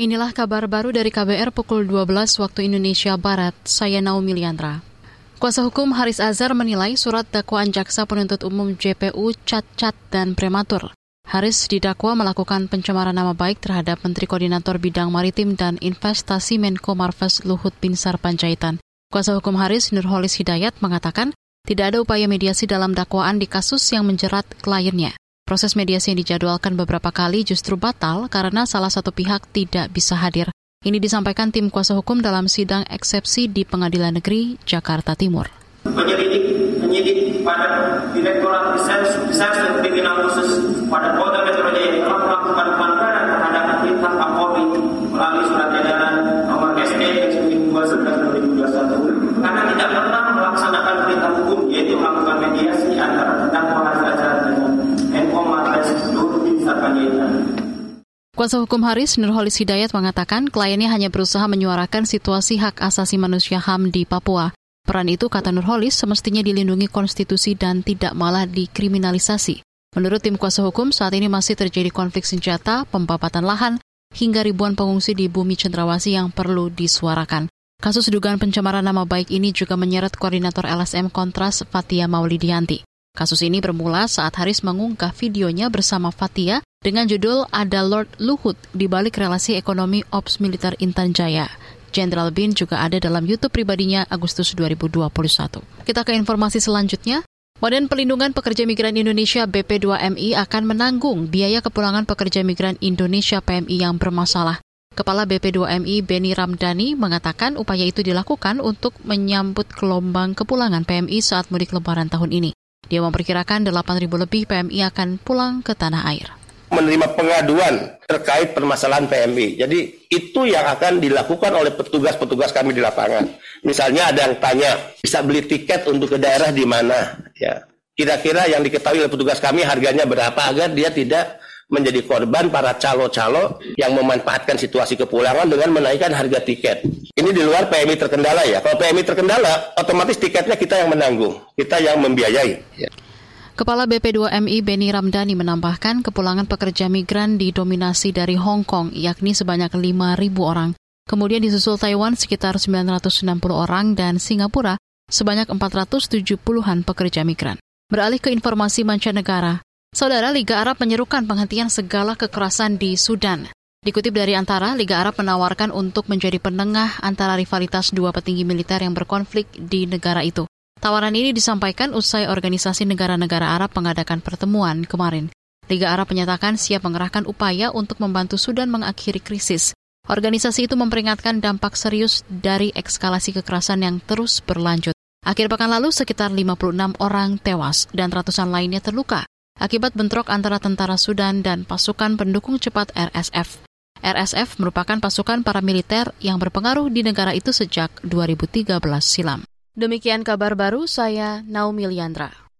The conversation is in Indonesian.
Inilah kabar baru dari KBR pukul 12 waktu Indonesia Barat. Saya Naomi Liandra. Kuasa hukum Haris Azhar menilai surat dakwaan jaksa penuntut umum JPU cacat dan prematur. Haris didakwa melakukan pencemaran nama baik terhadap Menteri Koordinator Bidang Maritim dan Investasi Menko Marves Luhut Binsar Panjaitan. Kuasa hukum Haris Nurholis Hidayat mengatakan tidak ada upaya mediasi dalam dakwaan di kasus yang menjerat kliennya. Proses mediasi yang dijadwalkan beberapa kali justru batal karena salah satu pihak tidak bisa hadir. Ini disampaikan tim kuasa hukum dalam sidang eksepsi di Pengadilan Negeri Jakarta Timur. Penyelidik, penyidik pada Direktorat Reserse Kriminal Khusus pada Polda Metro Jaya telah melakukan Kuasa hukum Haris Nurholis Hidayat mengatakan kliennya hanya berusaha menyuarakan situasi hak asasi manusia HAM di Papua. Peran itu, kata Nurholis, semestinya dilindungi konstitusi dan tidak malah dikriminalisasi. Menurut tim kuasa hukum, saat ini masih terjadi konflik senjata, pembapatan lahan, hingga ribuan pengungsi di bumi cendrawasi yang perlu disuarakan. Kasus dugaan pencemaran nama baik ini juga menyeret koordinator LSM Kontras Fatia Maulidianti. Kasus ini bermula saat Haris mengunggah videonya bersama Fatia dengan judul Ada Lord Luhut di balik relasi ekonomi Ops Militer Intan Jaya. Jenderal Bin juga ada dalam YouTube pribadinya Agustus 2021. Kita ke informasi selanjutnya. Badan Pelindungan Pekerja Migran Indonesia BP2MI akan menanggung biaya kepulangan pekerja migran Indonesia PMI yang bermasalah. Kepala BP2MI Beni Ramdhani mengatakan upaya itu dilakukan untuk menyambut gelombang kepulangan PMI saat mudik lebaran tahun ini. Dia memperkirakan 8.000 lebih PMI akan pulang ke tanah air menerima pengaduan terkait permasalahan PMI. Jadi itu yang akan dilakukan oleh petugas-petugas kami di lapangan. Misalnya ada yang tanya, bisa beli tiket untuk ke daerah di mana? Ya, kira-kira yang diketahui oleh petugas kami harganya berapa agar dia tidak menjadi korban para calo-calo yang memanfaatkan situasi kepulangan dengan menaikkan harga tiket. Ini di luar PMI terkendala ya. Kalau PMI terkendala, otomatis tiketnya kita yang menanggung, kita yang membiayai. Ya. Kepala BP2MI Beni Ramdhani menambahkan kepulangan pekerja migran didominasi dari Hong Kong, yakni sebanyak 5.000 orang. Kemudian disusul Taiwan sekitar 960 orang dan Singapura sebanyak 470-an pekerja migran. Beralih ke informasi mancanegara, Saudara Liga Arab menyerukan penghentian segala kekerasan di Sudan. Dikutip dari Antara, Liga Arab menawarkan untuk menjadi penengah antara rivalitas dua petinggi militer yang berkonflik di negara itu. Tawaran ini disampaikan usai organisasi negara-negara Arab mengadakan pertemuan kemarin. Liga Arab menyatakan siap mengerahkan upaya untuk membantu Sudan mengakhiri krisis. Organisasi itu memperingatkan dampak serius dari ekskalasi kekerasan yang terus berlanjut. Akhir pekan lalu, sekitar 56 orang tewas dan ratusan lainnya terluka akibat bentrok antara tentara Sudan dan pasukan pendukung cepat RSF. RSF merupakan pasukan paramiliter yang berpengaruh di negara itu sejak 2013 silam. Demikian kabar baru saya Naomi Liandra.